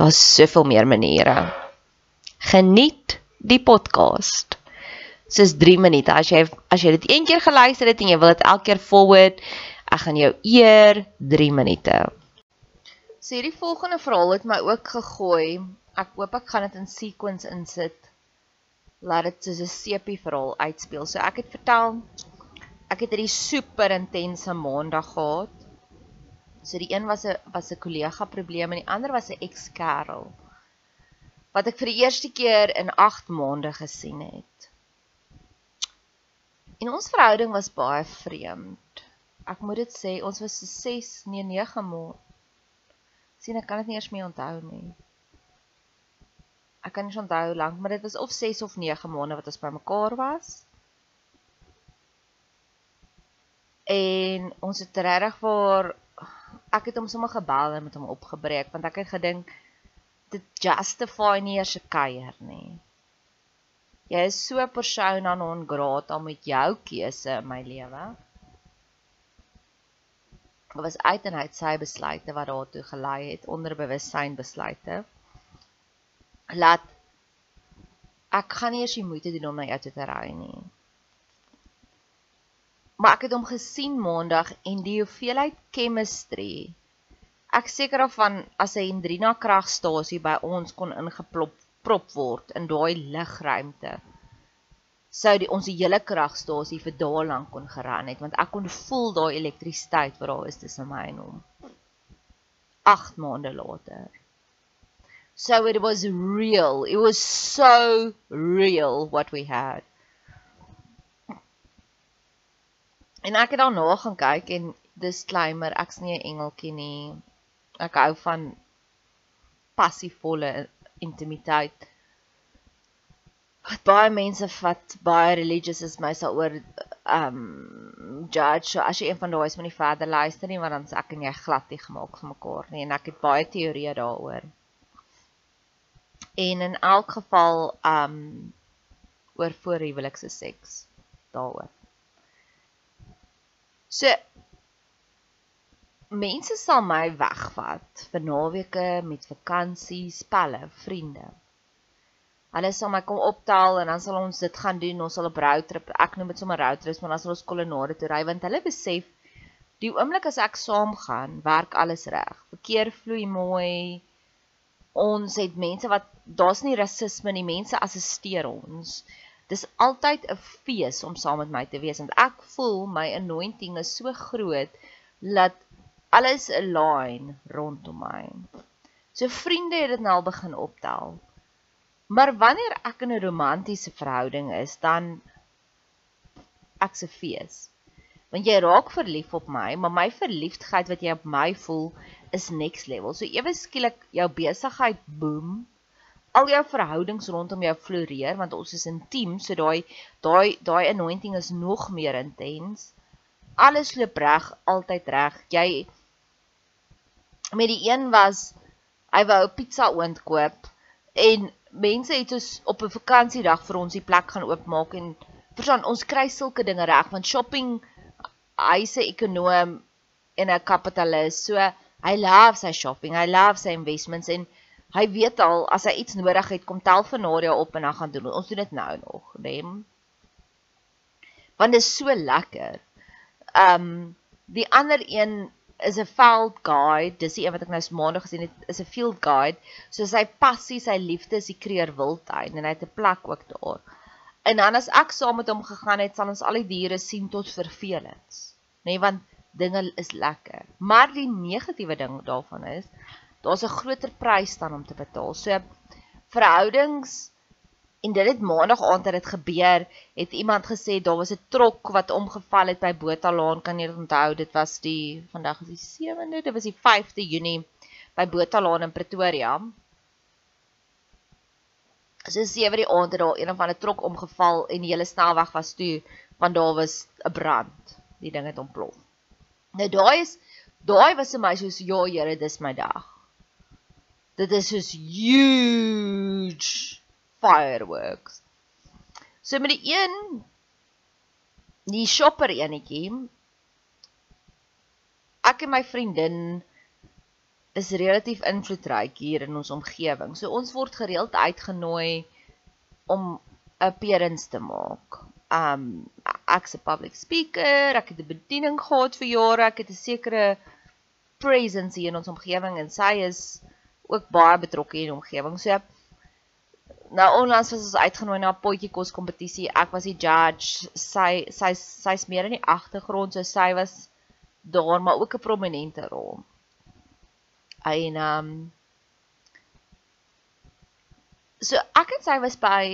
Daar's soveel meer maniere. Geniet die podcast. Dis 3 minute. As jy as jy dit een keer geluister het en jy wil dit elke keer forward, ek gaan jou eer 3 minute. So hierdie volgende verhaal het my ook gegooi. Ek hoop ek gaan dit in sequence insit. Laat dit soos 'n sepie verhaal uitspeel. So ek het vertel ek het hierdie super intense maandag gehad So die een was 'n was 'n kollega probleem en die ander was 'n ex-kerel wat ek vir die eerste keer in 8 maande gesien het. En ons verhouding was baie vreemd. Ek moet dit sê, ons was so 6, nee 9 maande. sien ek kan dit nie eers meer onthou nie. Ek kan nie onthou lank, maar dit was of 6 of 9 maande wat ons bymekaar was. En ons het regtig vir ek het hom sommer gebel en met hom opgebreek want ek het gedink dit justify nie eers 'n kuier nie. Jy is so aan non grata met jou keuse in my lewe. Dit was uit en uit sy besluite wat daartoe gelei het onder bewussyn besluite. Laat ek gaan nie eers die moeite doen om na jou toe te ry nie. Maar ek het hom gesien maandag en die hoeveelheid chemistry. Ek seker of van as 'n Hendrina kragstasie by ons kon ingeplop prop word in daai ligruimte. Sou die ons die hele kragstasie vir dae lank kon geran het want ek kon voel daai elektrisiteit wat daar is tussen my en hom. 8 maande later. So it was real. It was so real what we had. En ek het daarna gaan kyk en disclaimer, ek's nie 'n engeltjie nie. Ek hou van passievolle intimiteit. Wat baie mense vat baie religious is my sal oor um judge so as jy een van daai is met die verder luister nie want dan s ek en jy glad nie gemaak vir mekaar nie en ek het baie teorieë daaroor. En in elk geval um oor voorhuwelikse seks daaroor. So mense sal my wegvat vir naweke met vakansies, pelle, vriende. Hulle sal my kom optel en dan sal ons dit gaan doen. Ons sal op roadtrip. Ek noem dit sommer roadtrips, maar dan sal ons kolonade toe ry want hulle besef die oomblik as ek saam gaan, werk alles reg. Verkeer vloei mooi. Ons het mense wat daar's nie rasisme nie. Mense assisteer ons. Dis altyd 'n fees om saam met my te wees want ek voel my anointing is so groot dat alles align rondom my. So vriende het dit nou begin optel. Maar wanneer ek in 'n romantiese verhouding is, dan ek se fees. Want jy raak verlief op my, maar my verliefdheid wat jy op my voel is next level. So ewe skielik jou besigheid boom. Al jou verhoudings rondom jou floreer want ons is intiem, so daai daai daai anointing is nog meer intens. Alles loop reg, altyd reg. Jy met die een was hy wou pizza oond koop en mense het soos op 'n vakansiedag vir ons die plek gaan oopmaak en verstaan ons kry sulke dinge reg want shopping hy's 'n ekonom en 'n kapitalis so hy love sy shopping hy love sy investments en hy weet al as hy iets nodig het kom tel vir Nadia op en dan gaan doen ons doen dit nou nog nê want dit is so lekker ehm um, die ander een is 'n field guide. Dis die een wat ek nou maandag gesien het, is 'n field guide. So sy passie, sy liefde is die kreer wildtuin en hy het 'n plek ook daar. En dan as ek saam met hom gegaan het, sal ons al die diere sien tot vervelings. Nê, nee, want dinge is lekker. Maar die negatiewe ding daarvan is, daar's 'n groter prys dan om te betaal. So verhoudings En dit het maandag aand het dit gebeur, het iemand gesê daar was 'n trok wat omgeval het by Botalaan, kan jy dit onthou? Dit was die vandag is die 7de, dit was die 5de Junie by Botalaan in Pretoria. So 7 die aand het daar een of ander trok omgeval en die hele snelweg was toe want daar was 'n brand. Die ding het ontplof. Nou daai is daai was vir my soos ja, Here, dis my dag. Dit is soos huge fireworks. So met die een die shopper enetjie ek en my vriendin is relatief invloedryk hier in ons omgewing. So ons word gereeld uitgenooi om 'n appearance te maak. Um ek's 'n public speaker, ek het 'n bediening gehad vir jare, ek het 'n sekere presence hier in ons omgewing en sy is ook baie betrokke in die omgewing. So nou onlangs was ons uitgenooi na 'n potjie kos kompetisie. Ek was die judge. Sy sy sy's meer in die agtergrond, so sy was daar maar ook 'n prominente rol. En ehm um, So ek en sy was by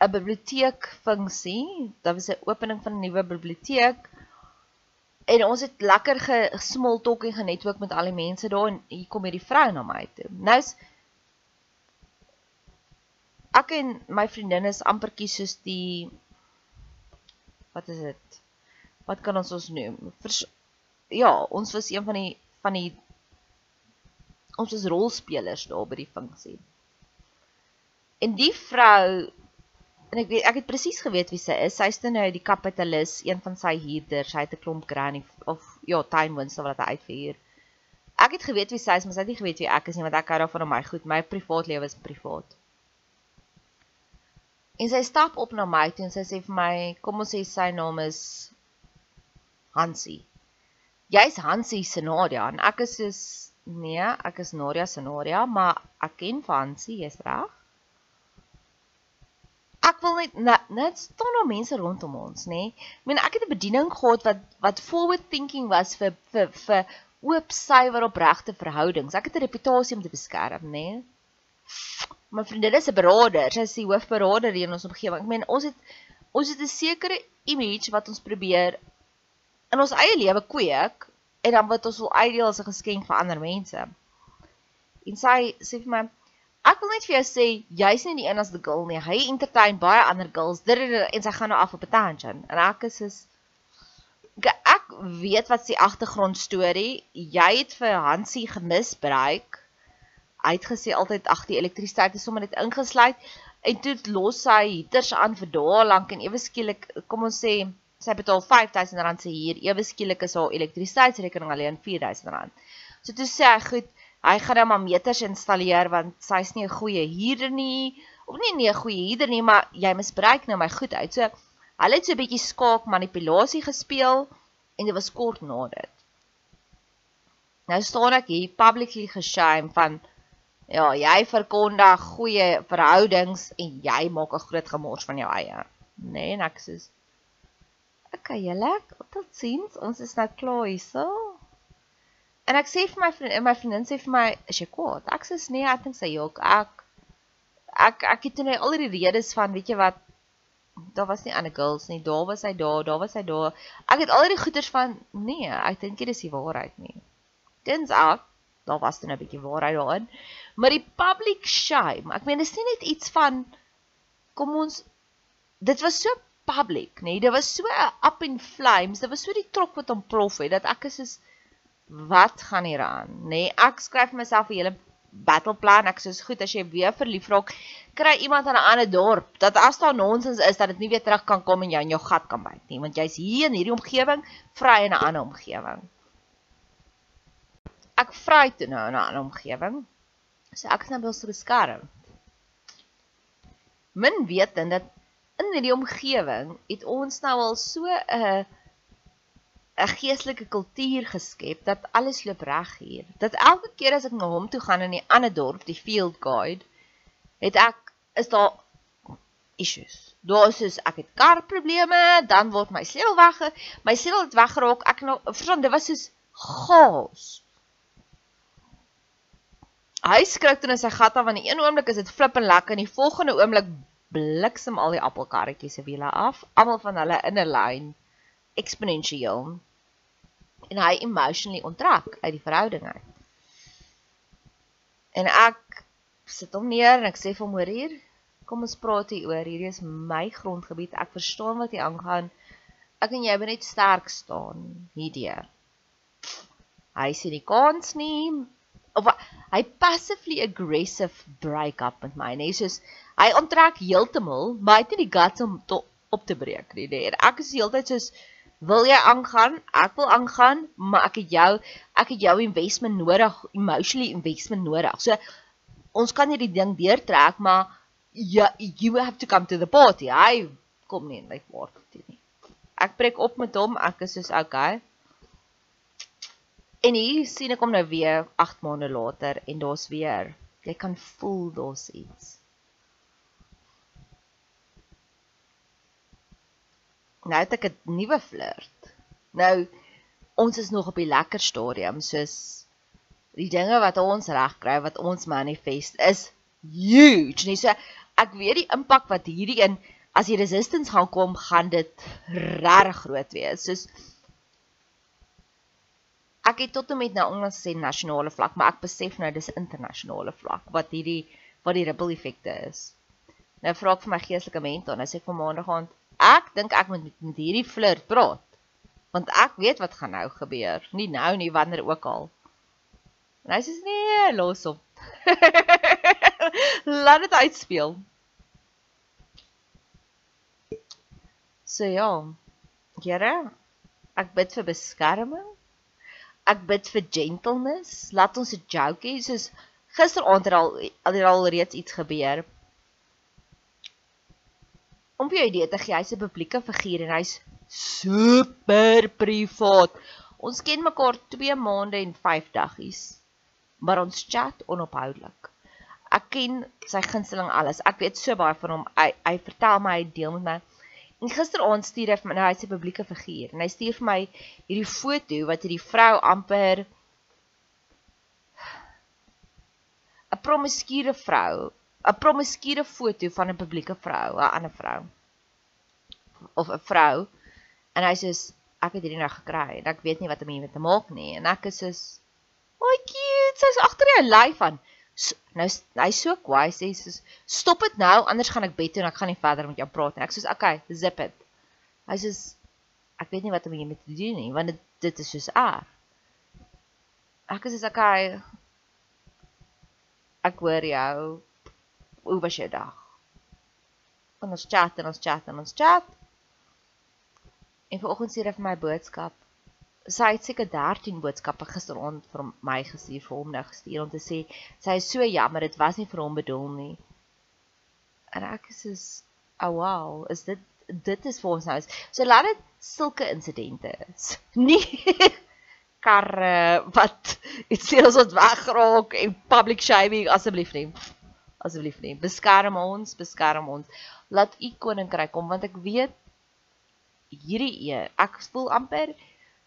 'n biblioteek funksie. Daar was 'n opening van 'n nuwe biblioteek. En ons het lekker gesmol talk en genetwerk met al die mense daar en hier kom hierdie vrou na my toe. Nou's ek en my vriendin is amperkie soos die wat is dit? Wat kan ons ons noem? Vers, ja, ons was een van die van die ons was rolspelers daar by die funksie. En die vrou en ek weet ek het presies geweet wie sy is. Sy's nou die kapitalis, een van sy huurders. Sy het 'n klomp granny of ja, tuinwinste wat hy uitverhuur. Ek het geweet wie sy is, maar sy het nie geweet wie ek is nie want ek hou daarvan om my goed, my privaat lewe is privaat. En sy stap op na my toe en sy sê vir my, kom ons sê sy naam is Hansie. Jy's Hansie se Nadia en ek is soos nee, ek is Nadia se Nadia, maar ek ken vir Hansie, jy's reg? Wil net net staan nou mense rondom ons, nê? Nee? Ek meen ek het 'n bediening gehad wat wat forward thinking was vir vir vir oop suiwer opregte verhoudings. Ek het 'n reputasie om te beskerm, nê? Nee? my vriendin is 'n beraader, sy is die hoofberaader hier in ons omgewing. Ek meen ons het ons het 'n sekere image wat ons probeer in ons eie lewe kweek en dan wat ons wil uitdeel as 'n geskenk vir ander mense. En sy sê vir my, Ek wil net vir jou sê, jy's nie die enigste girl nie. Hy entertain baie ander girls. Dit en sy gaan nou af op 'n tangent. En ek is is ek weet wat se agtergrond storie. Jy het vir Hansie gemisbruik. Hy het gesê altyd ag die elektrisiteit is sommer net ingesluit en toe los hy heaters aan vir dae lank en ewe skielik kom ons sê sy betaal R5000 se huur. Ewe skielik is haar elektrisiteitsrekening alleen R4000. So toe sê hy goed, hy gaan nou maar meters installeer want sy's nie 'n goeie huurder nie of nie nie 'n goeie huurder nie, maar jy misbruik nou my goed uit. So Hulle het so 'n bietjie skaak manipulasie gespeel en dit was kort na dit. Nou staan ek hier publicly geshame van ja, jy verkondig goeie verhoudings en jy maak 'n groot gemors van jou eie. Nee, en ek sê Okay, julle, tot sins. Ons is nou klaar hierso. En ek sê vir my vriendin, my vriendin sê vir my, "Is jy kwaad?" Ek sê, "Nee, ek dink sy jok. Ek ek ek het net al die redes van, weet jy wat, daar was nie ander girls nie. Daar was hy daar, daar was hy daar. Ek het al die goeters van nee, ek dink dit is die waarheid nie. Dins ek, daar was dan 'n bietjie waarheid daarin. Maar die public shame, ek meen dis nie net iets van kom ons dit was so public, nê? Nee, dit was so up in flames. Dit was so die trok wat ontplof het dat ek is is wat gaan hier aan, nê? Nee, ek skryf myself 'n hele battle plan. Ek sê goed as jy weer verlief raak, kry iemand in 'n ander dorp dat as daar nonsens is dat dit nie weer terug kan kom en jou in jou gat kan byt nie, want jy's hier in hierdie omgewing, vry in 'n ander omgewing. Ek vry toe nou in 'n ander omgewing. So ek is nou wel so beskerm. Min weet dan dat in hierdie omgewing het ons nou al so 'n uh, 'n geestelike kultuur geskep dat alles loop reg hier. Dat elke keer as ek na hom toe gaan in die ander dorp, die field guide, het ek is daar issues. Daar is soos ek het karprobleme, dan word my sleutel weg, my sleutel het weggeraak. Ek nou verstaan, dit was soos chaos. Hy skrik toe in sy gat af want die een oomblik is dit flip en lekker en die volgende oomblik bliksem al die appelkarretjies se wiele af, almal van hulle in 'n lyn eksponensieel en hy emotionally onttrek uit die verhouding uit. En ek sit hom neer en ek sê vir hom hoor hier, kom ons praat hier oor, hierdie is my grondgebied. Ek verstaan wat hier aangaan. Ek en jy moet net sterk staan hierdeur. Hy sien die kans nie of hy passively aggressive break up met my. Nee, soos hy onttrek heeltemal, maar hy het nie die guts om to, op te breek nie. Nee. En ek is heeltyd soos Wil jy aangaan? Ek wil aangaan, maar ek het jou ek het jou investment nodig, emotionally investment nodig. So ons kan hierdie ding deurtrek, maar ja, you have to come to the party. Hy kom nie in my party nie. Ek breek op met hom, ek is soos okay. En hier sien ek hom nou weer 8 maande later en daar's weer jy kan voel daar's iets. Nou het ek 'n nuwe flirt. Nou ons is nog op die lekker stadium, soos die dinge wat ons reg kry, wat ons manifest is huge. Nee, so ek weet die impak wat hierdie in as die resistance gaan kom, gaan dit regtig groot wees. Soos ek het tot en met nou ons sê nasionale vlak, maar ek besef nou dis internasionale vlak wat hierdie wat die ripple effekte is. Nou vra ek vir my geestelike mentor, hy sê vir maandag aand ek dink ek moet met hierdie flirt praat. Want ek weet wat gaan nou gebeur. Nie nou nie, wanneer ook al. En hy sê nee, los op. Laat dit uitspeel. So ja. Here, ek bid vir beskerming. Ek bid vir gentleness. Laat ons 'n hê soos gisteraand het al al, al reeds iets gebeur om vir jou idee te gee, hy's 'n publieke figuur en hy's super privaat. Ons ken mekaar 2 maande en 5 daggies, maar ons chat onophoudelik. Ek ken sy gunsteling alles. Ek weet so baie van hom. Hy hy vertel my, hy deel met my. En gisteraand stuur hy vir my, nou hy's 'n publieke figuur en hy stuur vir my hierdie foto wat hierdie vrou amper 'n promiskuure vrou 'n promiskuure foto van 'n publieke vrou, 'n ander vrou. Of 'n vrou. En hy sê ek het hierdie nou gekry en ek weet nie wat om hiermee te maak nie. En ek is so "Oi cute, sy's agter jou lyf aan." So, nou hy's so kwaai sê soos stop dit nou anders gaan ek bed toe en ek gaan nie verder met jou praat nie. Ek sê okay, zip it. Hy sê ek weet nie wat om hiermee te doen nie want dit dit is soos erg. Ek sê okay. Ek hoor jou. Hoe was jou dag? En ons chat en ons chat en ons chat. En vanoggend stuur hy vir my boodskap sy het seker 13 boodskappe gisteraand vir my gestuur vir hom nou gestuur om te sê sy is so jammer dit was nie vir hom bedoel nie. En ek is so oh wow, is dit dit is vir ons nou. So laat dit sulke insidente is. Nie karre wat iets ons wat wegraak en public shaming asseblief nie. Asseblief nie. Beskerm ons, beskerm ons. Laat u koninkryk kom want ek weet hierdie een, ek voel amper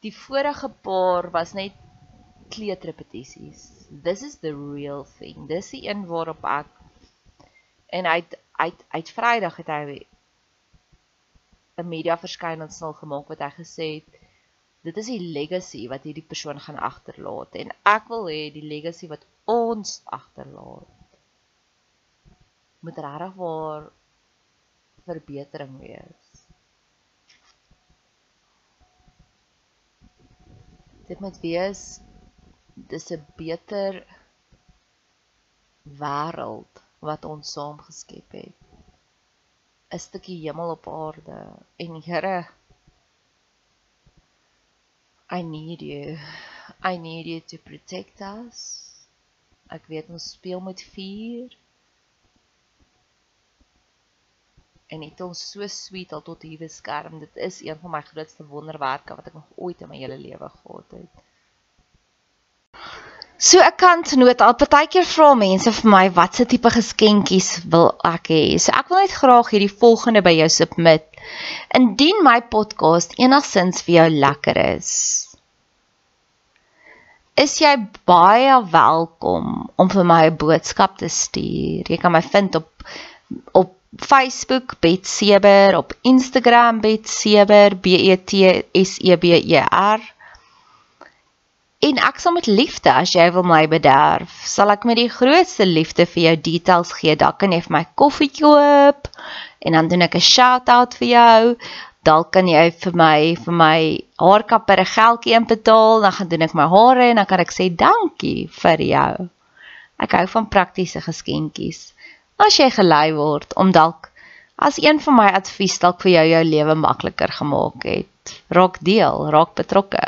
Die vorige paar was net kleutrepetisies. This is the real thing. Dis die een waarop ek en uit uit uit Vrydag het hy 'n media verskynsel gemaak wat hy gesê het dit is die legacy wat hierdie persoon gaan agterlaat en ek wil hê die legacy wat ons agterlaat moet regtig waar verbetering wees. dit moet wees dis 'n beter wêreld wat ons saam geskep het. 'n stukkie hemel op aarde en Here I need you. I need you to protect us. Ek weet ons speel met vuur. En het ons so sweet al tot hier beskerm. Dit is een van my grootste wonderwerke wat ek nog ooit in my hele lewe gehad het. So ek kan genoot al partykeer vra mense vir my watse tipe geskenkies wil ek hê. So ek wil net graag hierdie volgende by jou submit. Indien my podcast enigsins vir jou lekker is, is jy baie welkom om vir my 'n boodskap te stuur. Jy kan my vind op op Facebook Bet Seber, op Instagram Bet Seber, B E T S E B E R. En ek sal met liefde as jy wil my bederf, sal ek met die grootste liefde vir jou details gee. Daar kan jy vir my koffie koop en dan doen ek 'n shout-out vir jou. Dalk kan jy vir my vir my haarkapper 'n geldjie inbetaal, dan gaan doen ek my hare en dan kan ek sê dankie vir jou. Ek hou van praktiese geskenkies as jy gelei word om dalk as een van my advies dalk vir jou jou lewe makliker gemaak het. Raak deel, raak betrokke.